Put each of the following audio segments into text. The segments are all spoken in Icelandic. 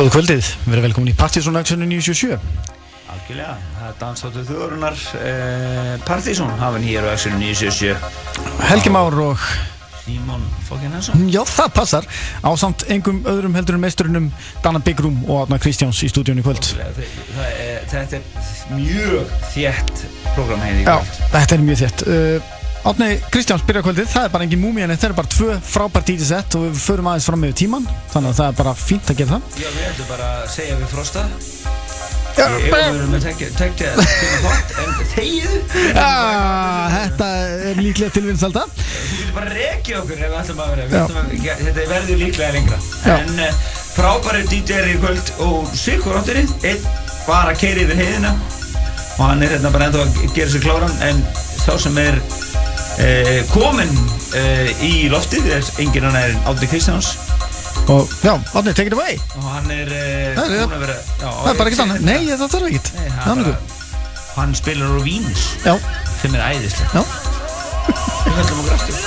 Góðu kvöldið, við erum velkomin í Partíson Action 977 Algjörlega, það er dansáttu þjóðurunar eh, Partíson hafa nýjar og Action 977 Helgi Már og Símon Fokkin Hansson. Já, það passar. Á samt engum öðrum heldur en meisturunum Dana Bigrum og Adna Kristjáns í stúdíunni kvöld. Þetta er mjög þjætt program Já, kvöld. þetta er mjög þétt Átni Kristjáns byrja kvöldið, það er bara engin múmi en þetta er bara tvö frábært dítisett og við förum aðeins fram með tíman þannig að það er bara fínt að gera það. Já, við ætlum bara að segja við Frosta. Já, Ég erum með tekja tíma hot en þegiðu Ah, Þetta er líklega tilvinnsalda. Þú getur bara að rekja okkur ef við ætlum að vera. Já. að, Þetta verður líklega lengra. Já. En uh, frábæri DJ-er í kvöld og Sigur átturinn Einn bara að keiri yfir heiðina og hann er hérna bara ennþá að gera sér kláran. En sá sem er uh, kominn uh, í loftið er enginn annar en Átni Kristjáns. Og já, Átni, take it away. Og hann er uh, Það er- búinn að vera já, Það er bara ekkert annað, nei það þarf ekkert. Nei, Það hann, er bara, nokkuð. hann spilar á Vínus Já, sem er æðislegt. Já. Við höllum okkur aftur.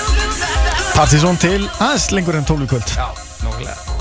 Partíson til aðeins lengur en 12 í kvöld. Já, nokkulega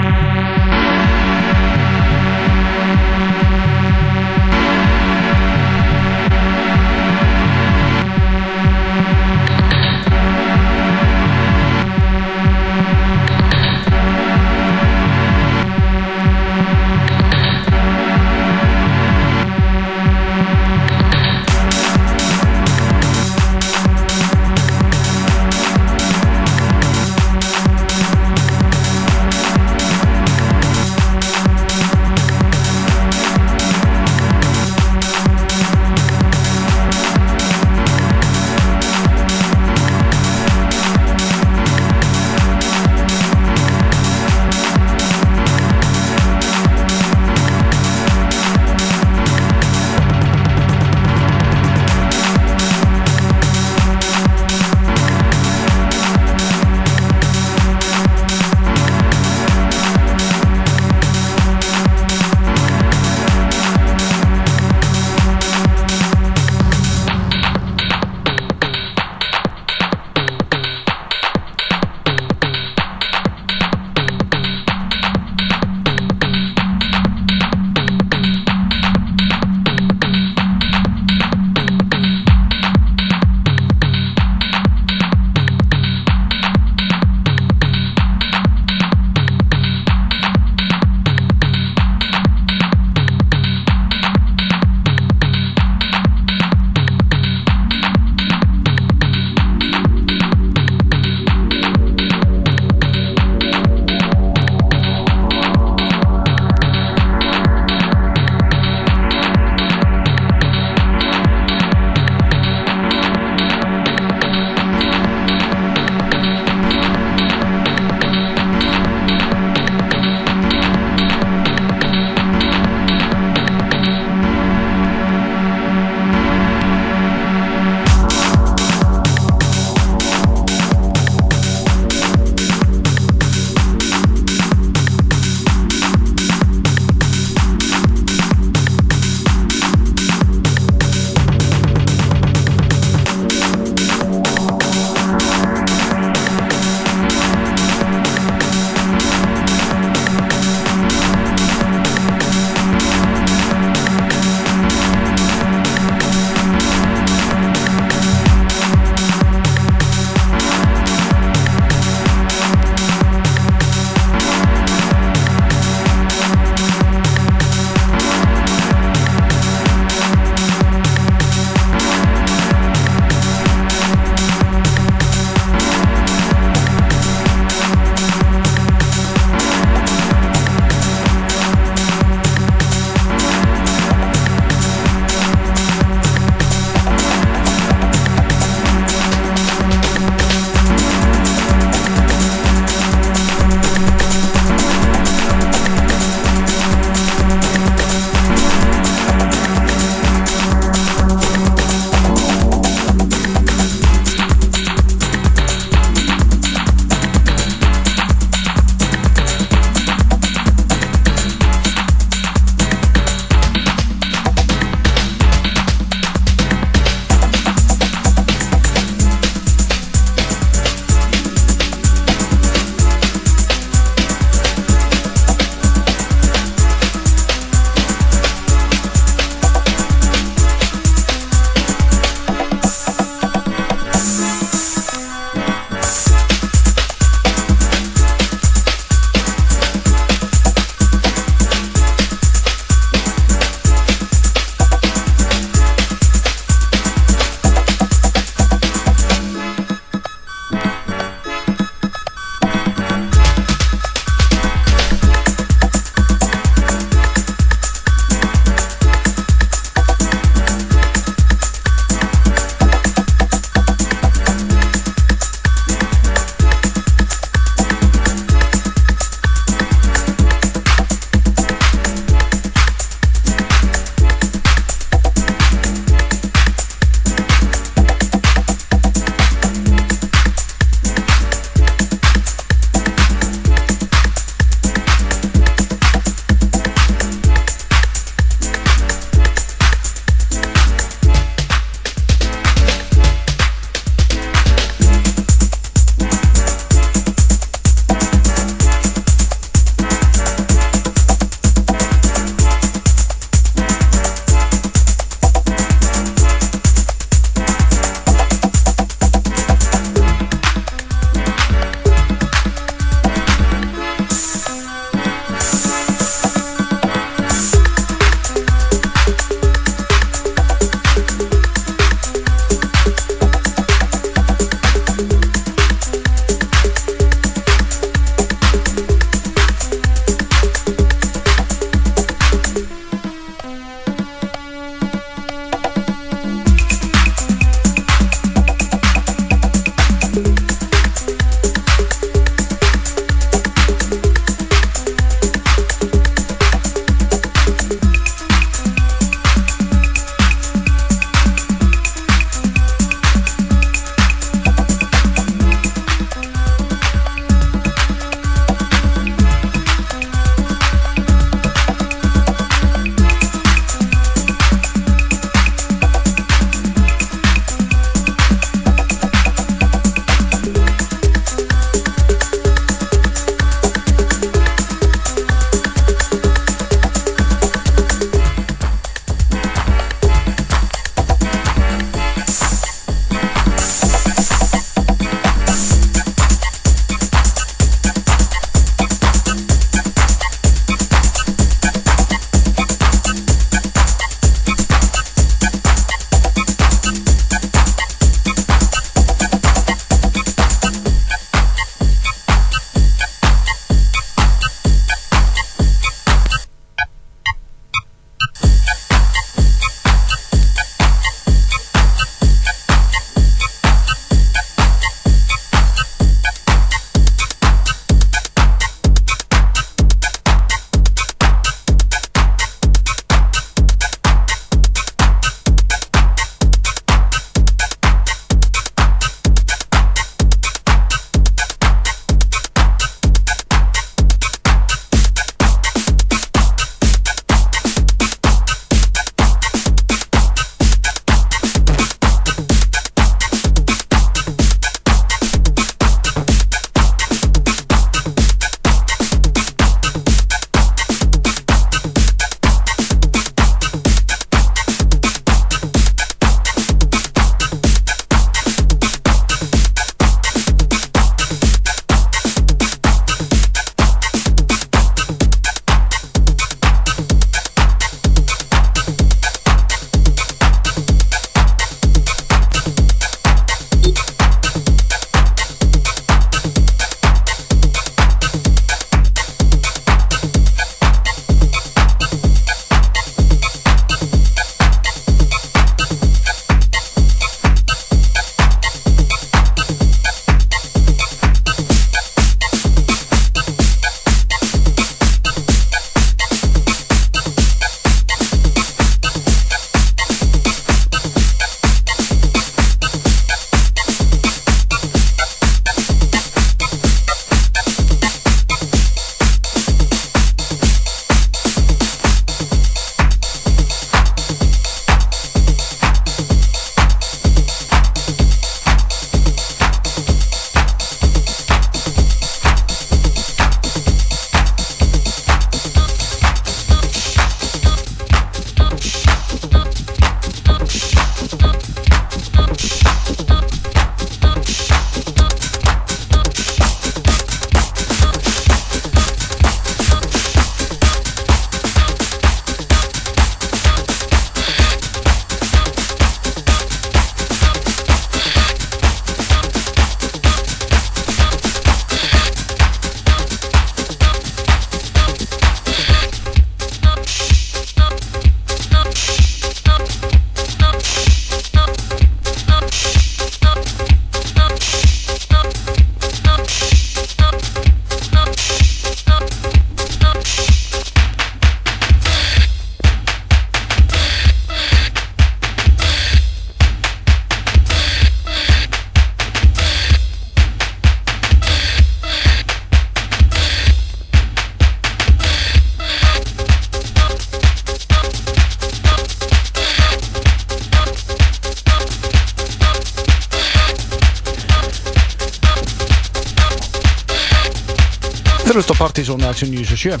1997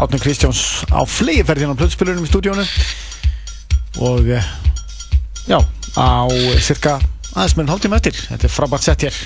Átnur Kristjáns á flegi færði hérna á plötspilunum í stúdíónu og eh, já, á cirka aðeins með en hálftíma eftir. Þetta er frábært sett hér.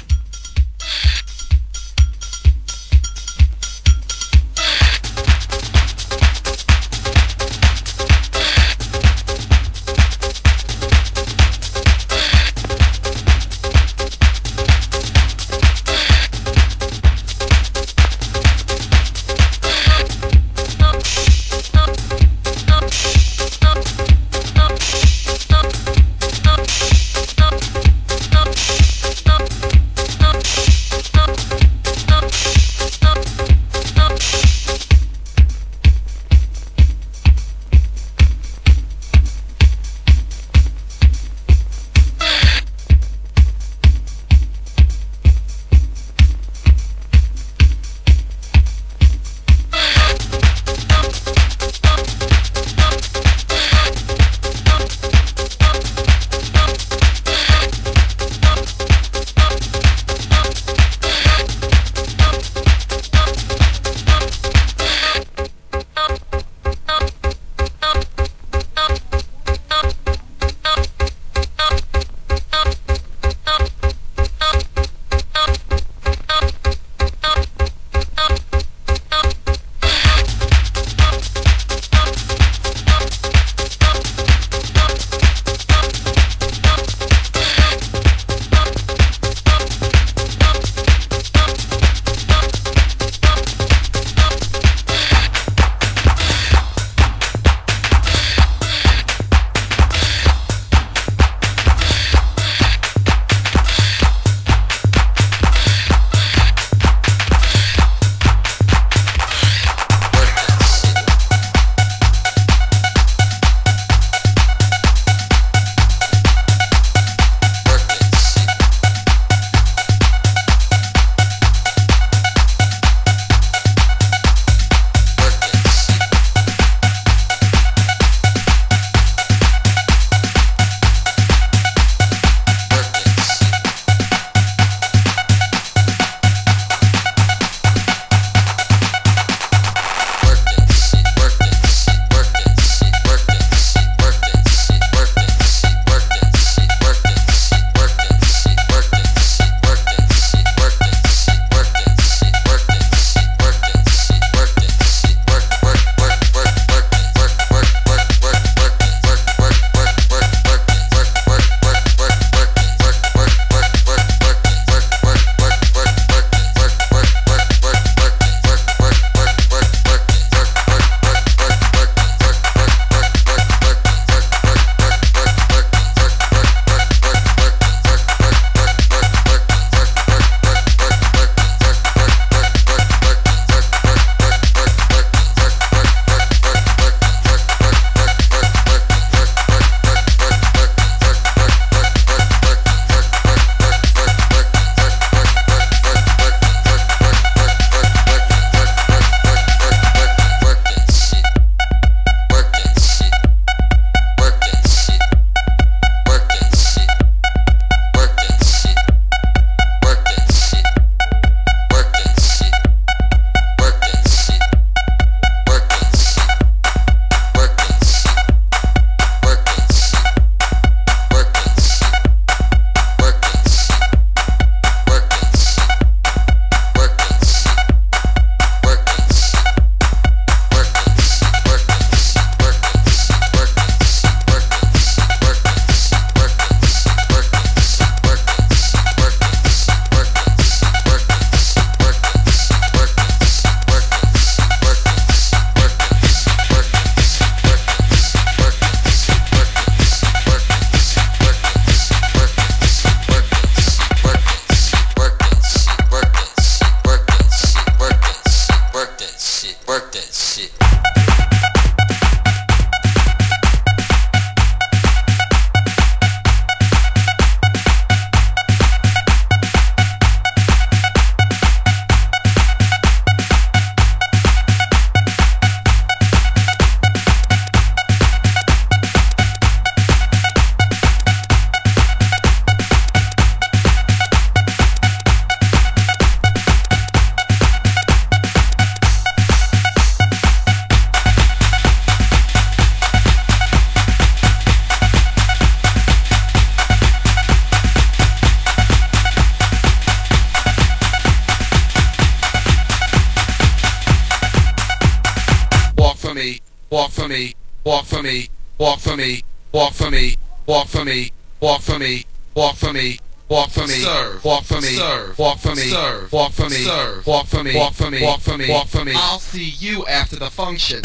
for me, walk for me, walk for me, walk for me, serve, walk for me, serve, walk for me, serve, walk for me, serve, walk for me, walk for me, walk for me, walk for me. I'll see you after the function.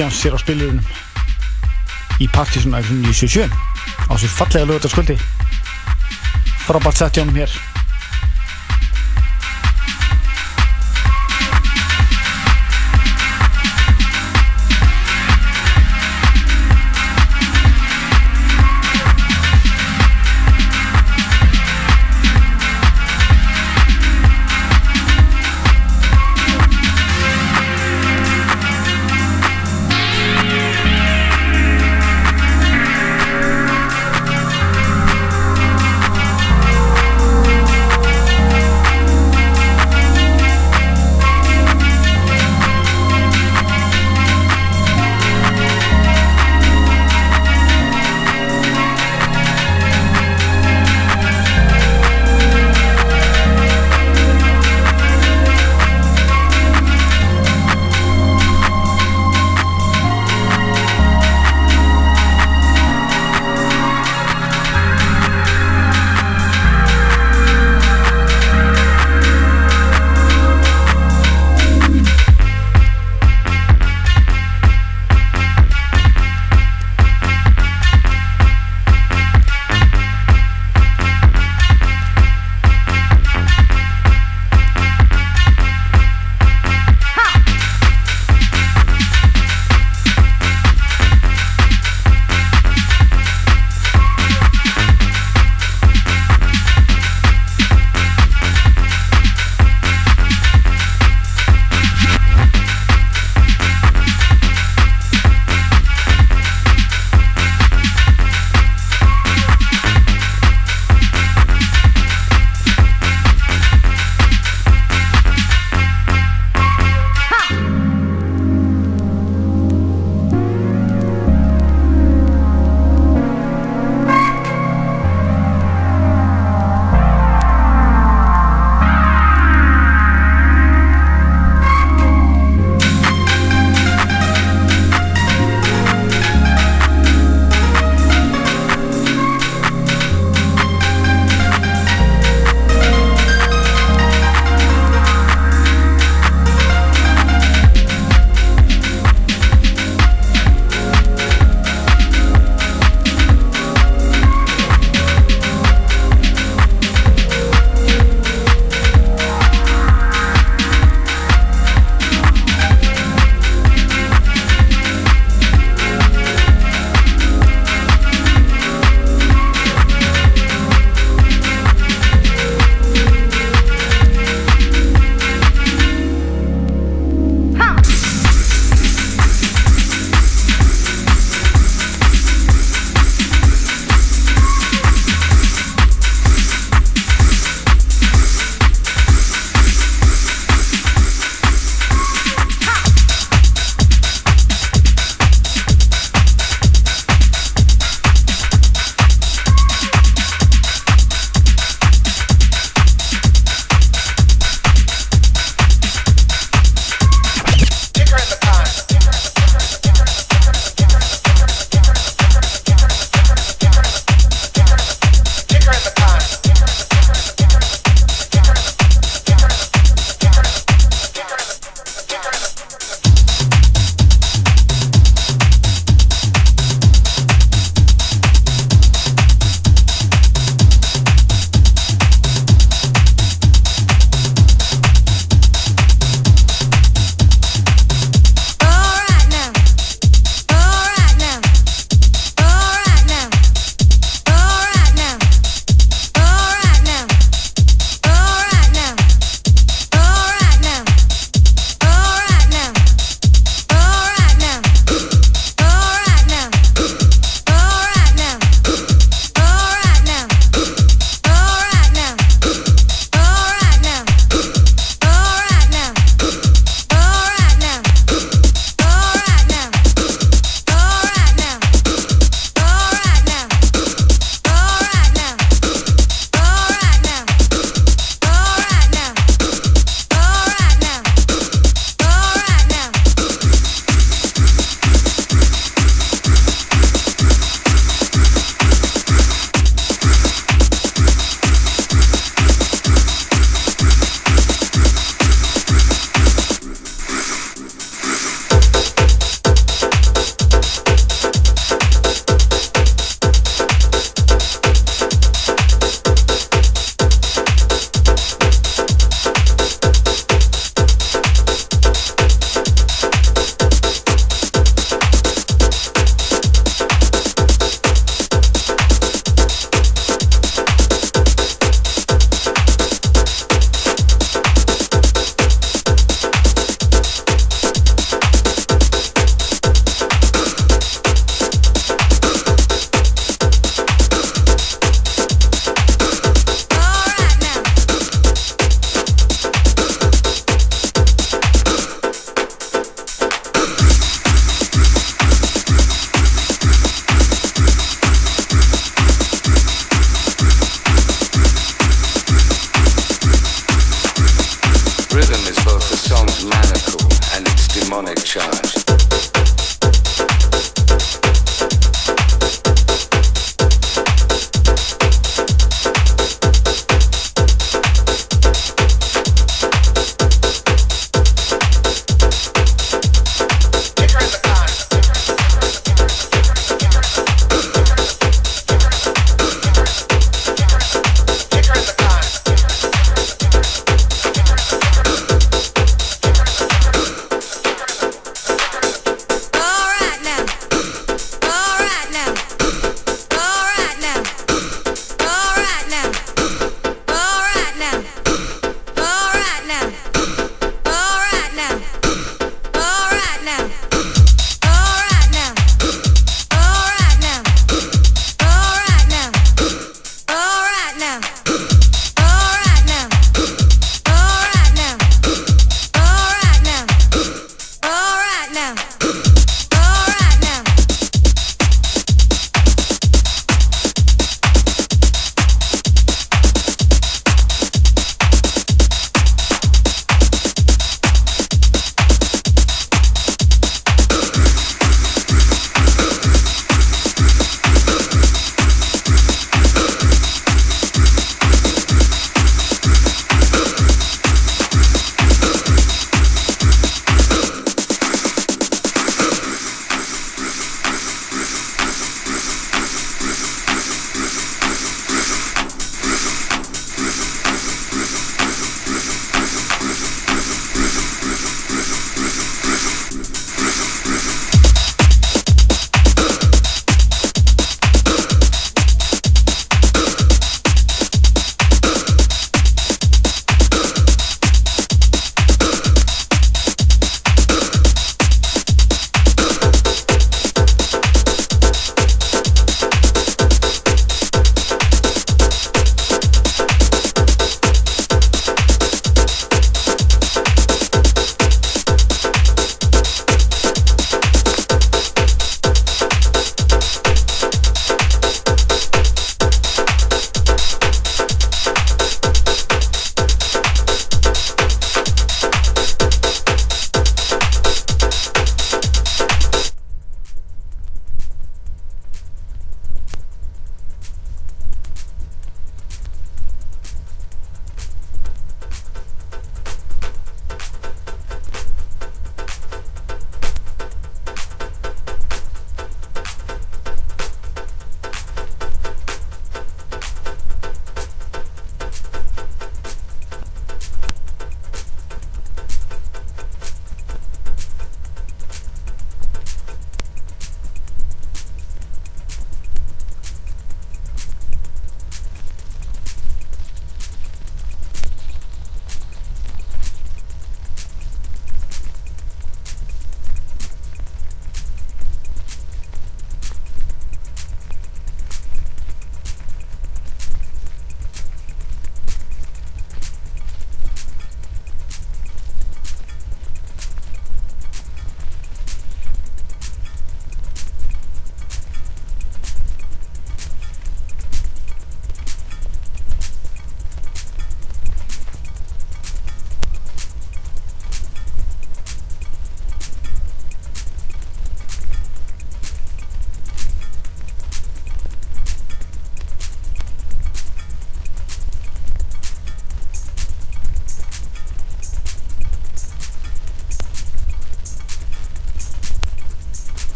Kristjáns er á spilurinn í Partiðsson 977 á sér fallega lögutaskvöldi frábært sett hjá honum hér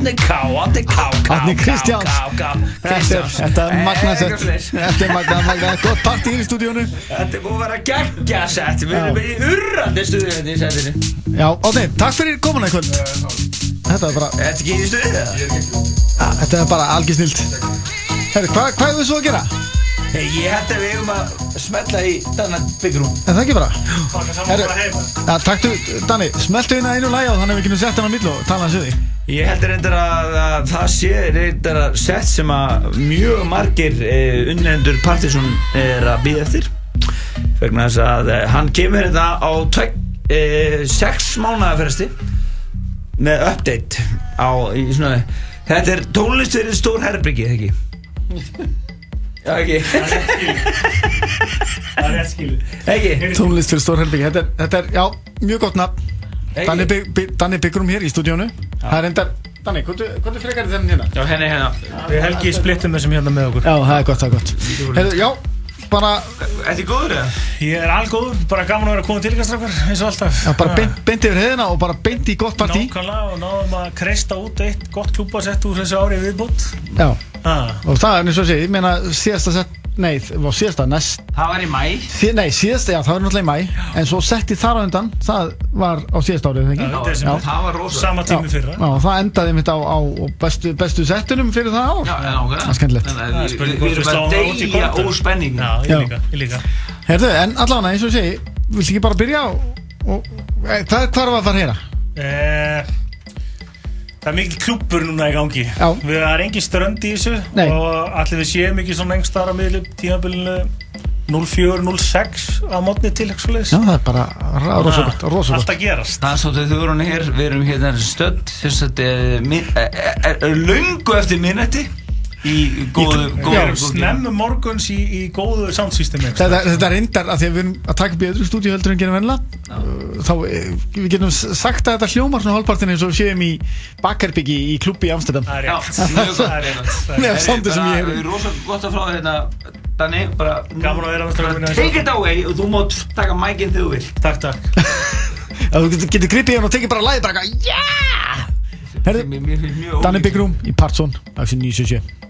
Átni K, Átni K, K, Kristjáns. Þetta er, magnasett. Þetta er magnasett, Gott partí í stúdíónu Þetta er búið að vera geggja sett. Við erum í urrandi stuðið þetta í settinu Já, Átni, takk fyrir komuna í kvöld. Þetta er bara, Þetta er ekki í ja, þetta er bara algjör snilt Herri, hvað, hvað er þú svo að gera? Hey, ég held að við eigum að smetla í Danna Big Room. Er það ekki bara? Saman Herru. bara heima. Ja, taktu, Danni, smeltu inn að einu lægi og þannig að við kynum sett hann á millu og tala hans við því Ég heldur reyndar að, að það sé reyndar að sett sem að mjög margir eh, unnendur Partiðsson er að býða eftir vegna þess að eh, hann kemur þetta á tvek, eh, sex mánuða fersti með update á í svona þetta er tónlist fyrir stór herbyggi, ekki? Já, ekki? Það er skilu Ekki? Tónlist fyrir Stórhelbyggi þetta, þetta er, já, mjög gott nafn? Danni, Big- Danni Byggurum hér í stúdíónu. Það er endar, Danni, hvað er frekar þennan hérna? Já, henni hérna. Við Helgi splittum þessum hérna með okkur. Já, það er gott, það er gott. Heyrðu, Já, bara, Þetta er góður eða? Ég er algóður, bara gaman að vera að koma til ykkar strákar eins og alltaf. Já, bara beint, beint yfir heiðina og bara beint í gott partí. Nákvæmlega og náðum að kreista út eitt gott klúbasett úr þessu ári viðbútt Já, ah. og það er eins og sé, ég meina síðasta sett, nei, það var síðasta, næst Það var í mæ sí, Nei, síðasta, já, það var náttúrulega í mæ En svo setti þar á undan, það var á síðasta árið, þegar Já, ekki? desember. Það var rosa Sama tími fyrra Já, það endaði mitt á, á bestu, bestu settunum fyrir það ár Já, já, nákvæmlega. Það er skemmtilegt. Það er við- erum bara það í korter. úr spenningi Já, ég Já. líka, ég líka Herðu, en allavega eins og segi Viltu ekki bara byrja og, og e, hvað, hvað er að fara að heyra? Það er mikil klúbbur núna í gangi. Já. Við erum engin strönd í þessu Nei. Og allir við séum ekki svona engst ára miðlum tímabilinu 04-06 á mótni til Já, það er bara rosagott, rosagott Allt að gerast. Það er svolítið þau voru hér, við erum hérna stödd þess að þetta er, er löngu eftir minnætti í góðu, Við góðu erum snemmu morguns í, í góðu soundsystemi Þetta, þetta er reyndar að því að við erum að taka upp í öðru stúdíu heldur en gerum vennilega þá eh, við getum sagt að þetta hljómar svona hálfpartin eins og við séum í Bakkerbyggi í klubbi í Amsterdam. Það er rétt. Það er rétt. Það er rétt. Það er rosa gott að frá þér hérna Danni, bara Gaman að vera með strákunum Take it away og þú mátt taka mækinn þegar þú vil Takk, takk. Að þú getur, getur gripið í hann og tekið bara læði bara yeah! Big Room í Partsson Axel 977 Thank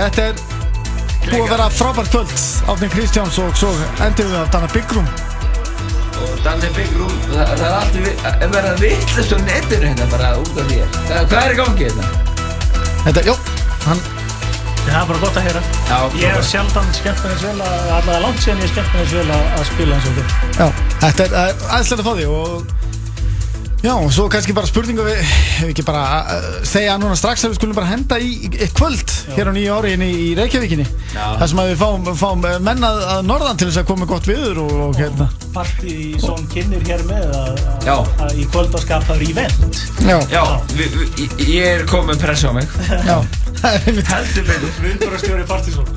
þetta er búið að vera frábært kvöld. Átni Kristjáns og svo endur við að danna Room. Og Danni Big Room, það, það er alltaf að vera vittlust á netinu hérna bara út af þér. Það, hvað er í gangi hérna? Þetta, jú, hann, Það er bara gott að heyra. Já, Ég hef sjaldan skemmt mér eins vel að allavega langt síðan ég skemmt mér eins vel að, að spila eins og þér já, þetta er aðeinslega að fá því og Já, og svo kannski bara spurningu við, ef ekki bara uh, segja núna strax að við skulum bara henda í, í kvöld hér á nýju ári í, í Reykjavíkinni Já. þar sem að við fáum, fáum eh, menn að, að norðan til þess að koma með gott viður og, og hérna Parti í svon kynir hér með að, að, Já. að í kvöld að skapa event Já, Já, vi, vi, ég- er komið með pressa á mig. já, það er einmitt Heldur betur. Viðbúrastjóri Partísson